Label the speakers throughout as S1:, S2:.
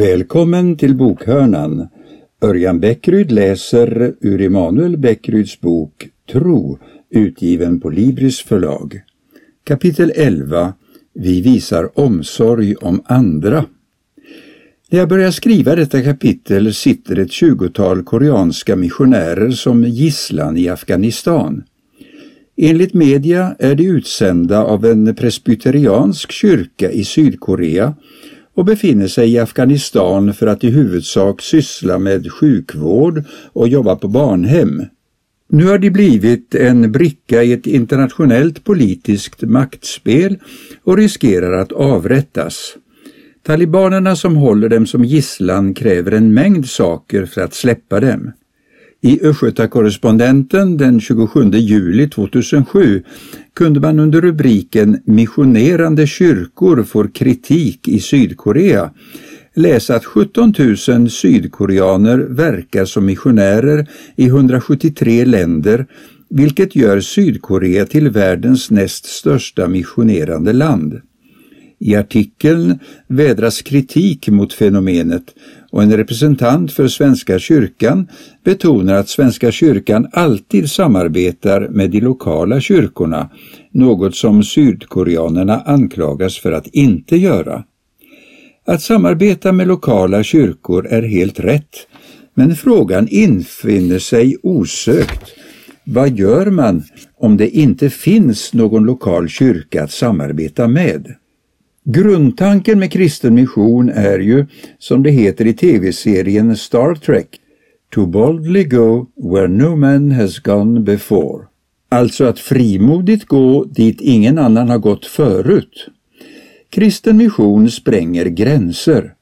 S1: Välkommen till bokhörnan. Örjan Bäckryd läser ur Emanuel Bäckryds bok Tro, utgiven på Libris förlag. Kapitel 11 Vi visar omsorg om andra. När jag börjar skriva detta kapitel sitter ett tjugotal koreanska missionärer som gisslan i Afghanistan. Enligt media är de utsända av en presbyteriansk kyrka i Sydkorea och befinner sig i Afghanistan för att i huvudsak syssla med sjukvård och jobba på barnhem. Nu har de blivit en bricka i ett internationellt politiskt maktspel och riskerar att avrättas. Talibanerna som håller dem som gisslan kräver en mängd saker för att släppa dem. I Östgötakorrespondenten den 27 juli 2007 kunde man under rubriken Missionerande kyrkor får kritik i Sydkorea läsa att 17 000 sydkoreaner verkar som missionärer i 173 länder vilket gör Sydkorea till världens näst största missionerande land. I artikeln vädras kritik mot fenomenet och en representant för Svenska kyrkan betonar att Svenska kyrkan alltid samarbetar med de lokala kyrkorna, något som sydkoreanerna anklagas för att inte göra. Att samarbeta med lokala kyrkor är helt rätt, men frågan infinner sig osökt. Vad gör man om det inte finns någon lokal kyrka att samarbeta med? Grundtanken med kristen mission är ju, som det heter i tv-serien Star Trek, To boldly go where no man has gone before. Alltså att frimodigt gå dit ingen annan har gått förut. Kristen mission spränger gränser.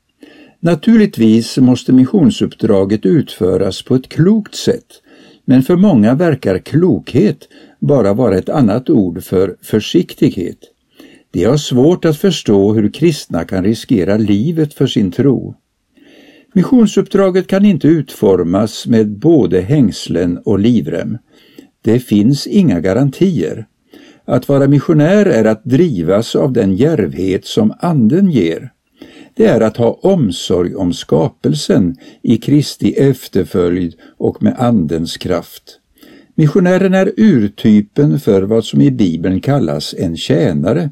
S1: Naturligtvis måste missionsuppdraget utföras på ett klokt sätt, men för många verkar klokhet bara vara ett annat ord för försiktighet. De har svårt att förstå hur kristna kan riskera livet för sin tro. Missionsuppdraget kan inte utformas med både hängslen och livrem. Det finns inga garantier. Att vara missionär är att drivas av den järvhet som Anden ger. Det är att ha omsorg om skapelsen i Kristi efterföljd och med Andens kraft. Missionären är urtypen för vad som i Bibeln kallas en tjänare.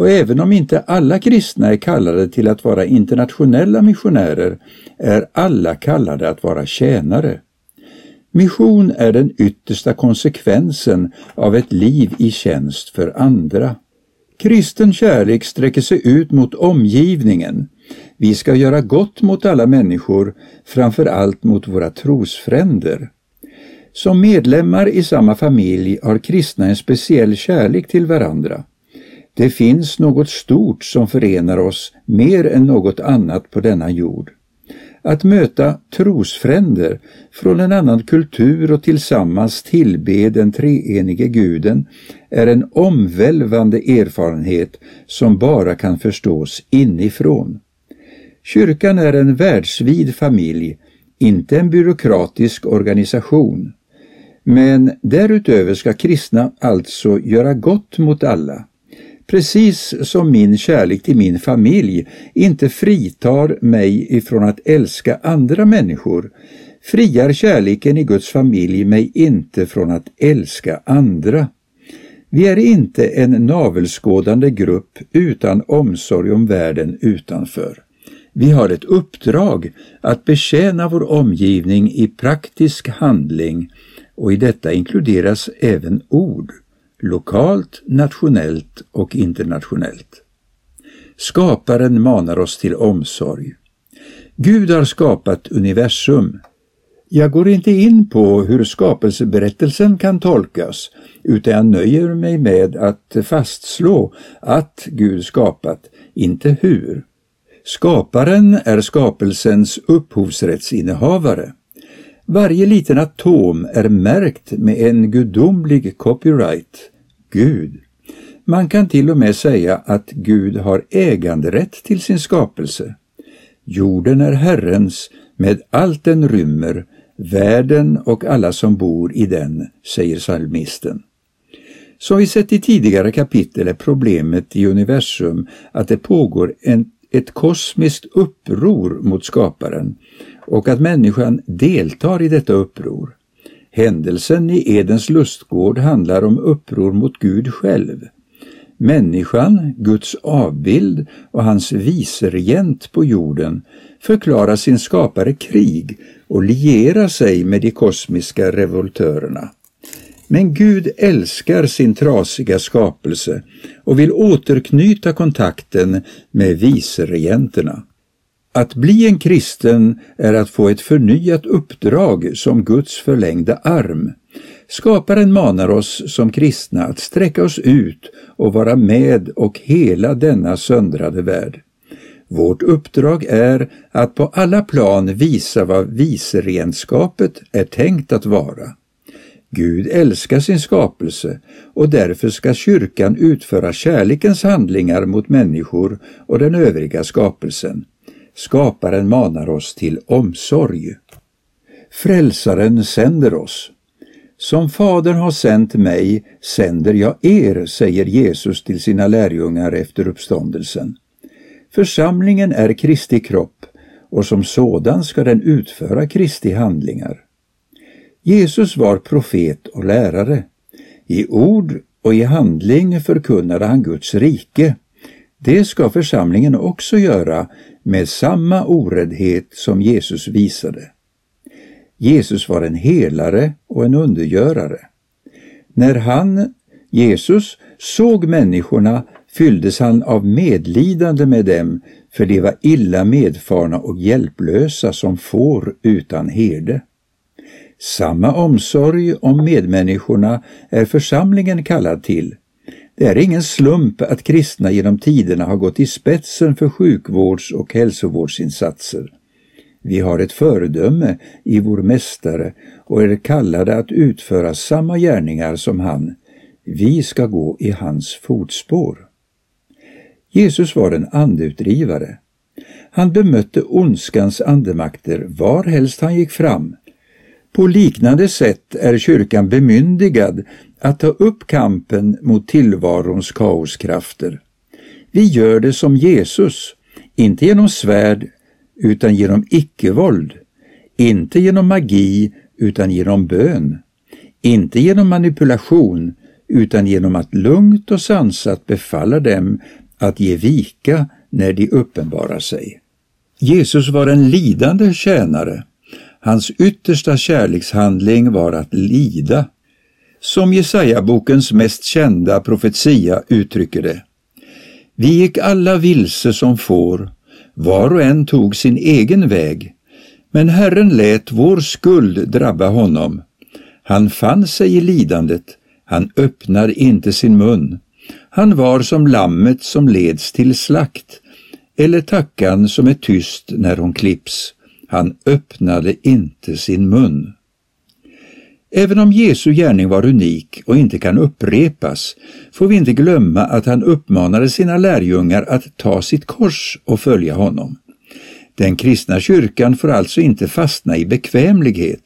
S1: Och även om inte alla kristna är kallade till att vara internationella missionärer är alla kallade att vara tjänare. Mission är den yttersta konsekvensen av ett liv i tjänst för andra. Kristen kärlek sträcker sig ut mot omgivningen. Vi ska göra gott mot alla människor, framför allt mot våra trosfränder. Som medlemmar i samma familj har kristna en speciell kärlek till varandra. Det finns något stort som förenar oss mer än något annat på denna jord. Att möta trosfränder från en annan kultur och tillsammans tillbe den treenige guden är en omvälvande erfarenhet som bara kan förstås inifrån. Kyrkan är en världsvid familj, inte en byråkratisk organisation. Men därutöver ska kristna alltså göra gott mot alla. Precis som min kärlek till min familj inte fritar mig ifrån att älska andra människor, friar kärleken i Guds familj mig inte från att älska andra. Vi är inte en navelskådande grupp utan omsorg om världen utanför. Vi har ett uppdrag att betjäna vår omgivning i praktisk handling och i detta inkluderas även ord lokalt, nationellt och internationellt. Skaparen manar oss till omsorg. Gud har skapat universum. Jag går inte in på hur skapelseberättelsen kan tolkas, utan jag nöjer mig med att fastslå att Gud skapat, inte hur. Skaparen är skapelsens upphovsrättsinnehavare. Varje liten atom är märkt med en gudomlig copyright, Gud. Man kan till och med säga att Gud har äganderätt till sin skapelse. Jorden är Herrens med allt den rymmer, världen och alla som bor i den, säger psalmisten. Som vi sett i tidigare kapitel är problemet i universum att det pågår en ett kosmiskt uppror mot skaparen och att människan deltar i detta uppror. Händelsen i Edens lustgård handlar om uppror mot Gud själv. Människan, Guds avbild och hans viceregent på jorden förklarar sin skapare krig och lierar sig med de kosmiska revoltörerna. Men Gud älskar sin trasiga skapelse och vill återknyta kontakten med viceregenterna. Att bli en kristen är att få ett förnyat uppdrag som Guds förlängda arm. Skaparen manar oss som kristna att sträcka oss ut och vara med och hela denna söndrade värld. Vårt uppdrag är att på alla plan visa vad vicerenskapet är tänkt att vara. Gud älskar sin skapelse och därför ska kyrkan utföra kärlekens handlingar mot människor och den övriga skapelsen. Skaparen manar oss till omsorg. Frälsaren sänder oss. Som Fadern har sänt mig sänder jag er, säger Jesus till sina lärjungar efter uppståndelsen. Församlingen är Kristi kropp och som sådan ska den utföra Kristi handlingar. Jesus var profet och lärare. I ord och i handling förkunnade han Guds rike. Det ska församlingen också göra med samma oräddhet som Jesus visade. Jesus var en helare och en undergörare. När han, Jesus, såg människorna fylldes han av medlidande med dem, för de var illa medfarna och hjälplösa som får utan herde. Samma omsorg om medmänniskorna är församlingen kallad till. Det är ingen slump att kristna genom tiderna har gått i spetsen för sjukvårds och hälsovårdsinsatser. Vi har ett föredöme i vår Mästare och är kallade att utföra samma gärningar som han. Vi ska gå i hans fotspår. Jesus var en andeutdrivare. Han bemötte ondskans andemakter varhelst han gick fram. På liknande sätt är kyrkan bemyndigad att ta upp kampen mot tillvarons kaoskrafter. Vi gör det som Jesus, inte genom svärd utan genom icke-våld, inte genom magi utan genom bön, inte genom manipulation utan genom att lugnt och sansat befalla dem att ge vika när de uppenbarar sig. Jesus var en lidande tjänare. Hans yttersta kärlekshandling var att lida. Som Jesaja-bokens mest kända profetia uttrycker det. Vi gick alla vilse som får, var och en tog sin egen väg, men Herren lät vår skuld drabba honom. Han fann sig i lidandet, han öppnar inte sin mun. Han var som lammet som leds till slakt, eller tackan som är tyst när hon klipps. Han öppnade inte sin mun. Även om Jesu gärning var unik och inte kan upprepas får vi inte glömma att han uppmanade sina lärjungar att ta sitt kors och följa honom. Den kristna kyrkan får alltså inte fastna i bekvämlighet.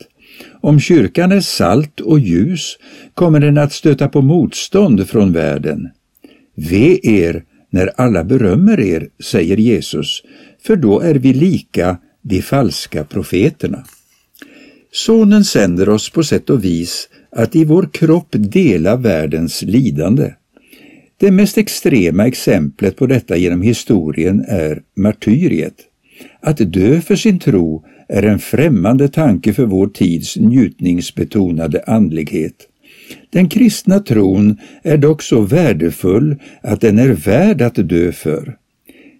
S1: Om kyrkan är salt och ljus kommer den att stöta på motstånd från världen. Ve er när alla berömmer er, säger Jesus, för då är vi lika de falska profeterna. Sonen sänder oss på sätt och vis att i vår kropp dela världens lidande. Det mest extrema exemplet på detta genom historien är martyriet. Att dö för sin tro är en främmande tanke för vår tids njutningsbetonade andlighet. Den kristna tron är dock så värdefull att den är värd att dö för.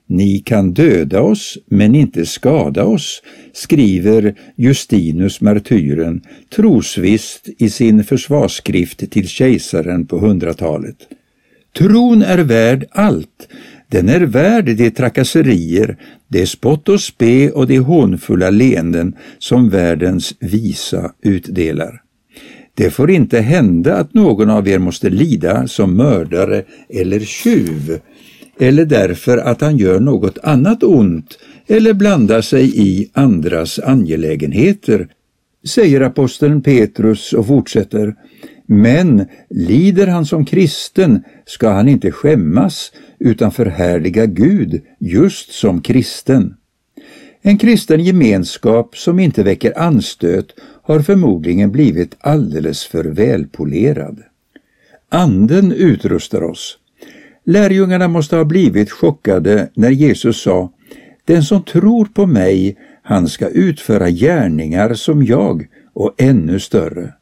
S1: Ni kan döda oss men inte skada oss, skriver Justinus martyren trosvisst i sin försvarsskrift till kejsaren på 100-talet. Tron är värd allt. Den är värd de trakasserier, det spott och spe och de hånfulla leenden som världens visa utdelar. Det får inte hända att någon av er måste lida som mördare eller tjuv, eller därför att han gör något annat ont eller blandar sig i andras angelägenheter, säger aposteln Petrus och fortsätter. Men lider han som kristen ska han inte skämmas utan förhärliga Gud just som kristen. En kristen gemenskap som inte väcker anstöt har förmodligen blivit alldeles för välpolerad. Anden utrustar oss. Lärjungarna måste ha blivit chockade när Jesus sa Den som tror på mig, han ska utföra gärningar som jag och ännu större.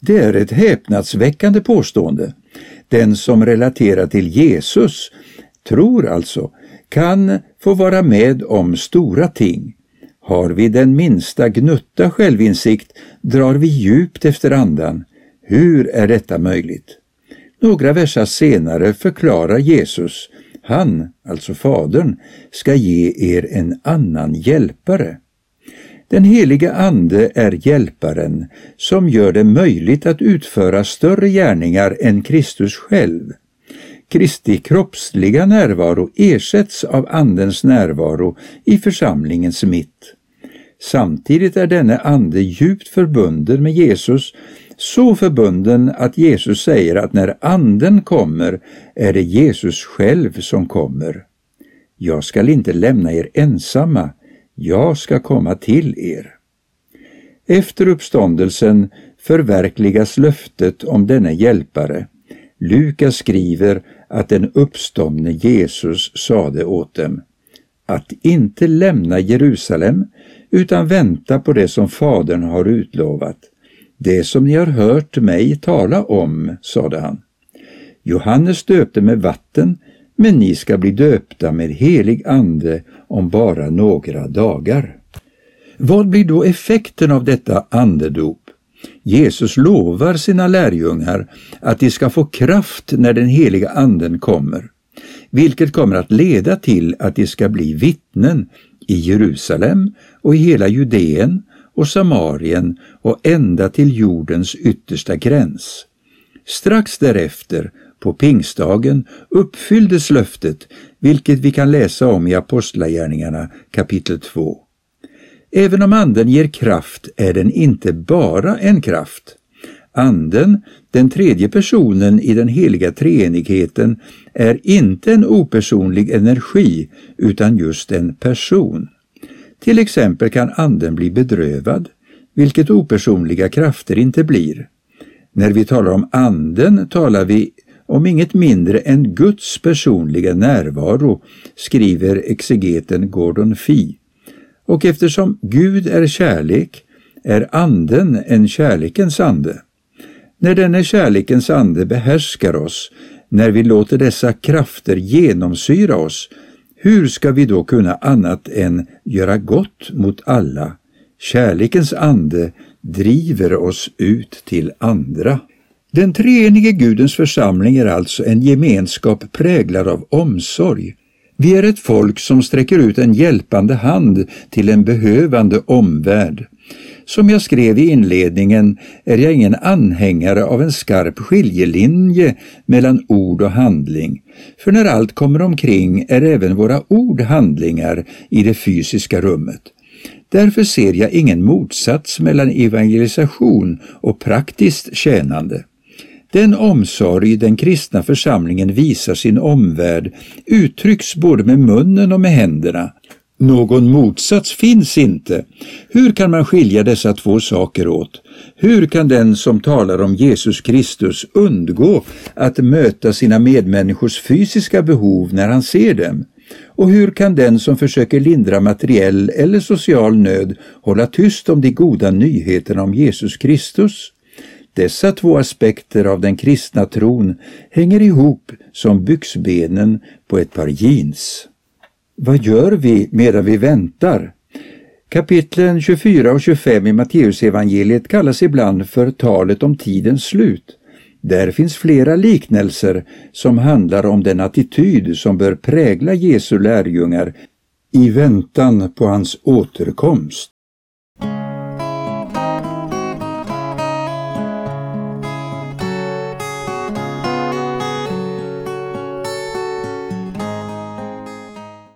S1: Det är ett häpnadsväckande påstående. Den som relaterar till Jesus, tror alltså, kan få vara med om stora ting. Har vi den minsta gnutta självinsikt drar vi djupt efter andan. Hur är detta möjligt? Några versar senare förklarar Jesus, han, alltså Fadern, ska ge er en annan hjälpare. Den helige Ande är hjälparen som gör det möjligt att utföra större gärningar än Kristus själv. Kristi kroppsliga närvaro ersätts av Andens närvaro i församlingens mitt. Samtidigt är denne ande djupt förbunden med Jesus, så förbunden att Jesus säger att när anden kommer är det Jesus själv som kommer. Jag skall inte lämna er ensamma, jag ska komma till er. Efter uppståndelsen förverkligas löftet om denne hjälpare. Lukas skriver att den uppståndne Jesus sade åt dem att inte lämna Jerusalem utan vänta på det som Fadern har utlovat. Det som ni har hört mig tala om, sade han. Johannes döpte med vatten, men ni ska bli döpta med helig ande om bara några dagar. Vad blir då effekten av detta andedop? Jesus lovar sina lärjungar att de ska få kraft när den heliga anden kommer, vilket kommer att leda till att de ska bli vittnen i Jerusalem och i hela Judeen och Samarien och ända till jordens yttersta gräns. Strax därefter, på pingstdagen, uppfylldes löftet, vilket vi kan läsa om i Apostlagärningarna kapitel 2. Även om Anden ger kraft är den inte bara en kraft. Anden, den tredje personen i den heliga treenigheten, är inte en opersonlig energi utan just en person. Till exempel kan anden bli bedrövad, vilket opersonliga krafter inte blir. När vi talar om anden talar vi om inget mindre än Guds personliga närvaro, skriver exegeten Gordon Fee. Och eftersom Gud är kärlek är anden en kärlekens ande. När denne kärlekens ande behärskar oss, när vi låter dessa krafter genomsyra oss, hur ska vi då kunna annat än göra gott mot alla? Kärlekens ande driver oss ut till andra. Den treenige Gudens församling är alltså en gemenskap präglad av omsorg. Vi är ett folk som sträcker ut en hjälpande hand till en behövande omvärld. Som jag skrev i inledningen är jag ingen anhängare av en skarp skiljelinje mellan ord och handling, för när allt kommer omkring är även våra ord handlingar i det fysiska rummet. Därför ser jag ingen motsats mellan evangelisation och praktiskt tjänande. Den omsorg den kristna församlingen visar sin omvärld uttrycks både med munnen och med händerna. Någon motsats finns inte. Hur kan man skilja dessa två saker åt? Hur kan den som talar om Jesus Kristus undgå att möta sina medmänniskors fysiska behov när han ser dem? Och hur kan den som försöker lindra materiell eller social nöd hålla tyst om de goda nyheterna om Jesus Kristus? Dessa två aspekter av den kristna tron hänger ihop som byxbenen på ett par jeans. Vad gör vi medan vi väntar? Kapitlen 24 och 25 i Matteusevangeliet kallas ibland för talet om tidens slut. Där finns flera liknelser som handlar om den attityd som bör prägla Jesu lärjungar i väntan på hans återkomst.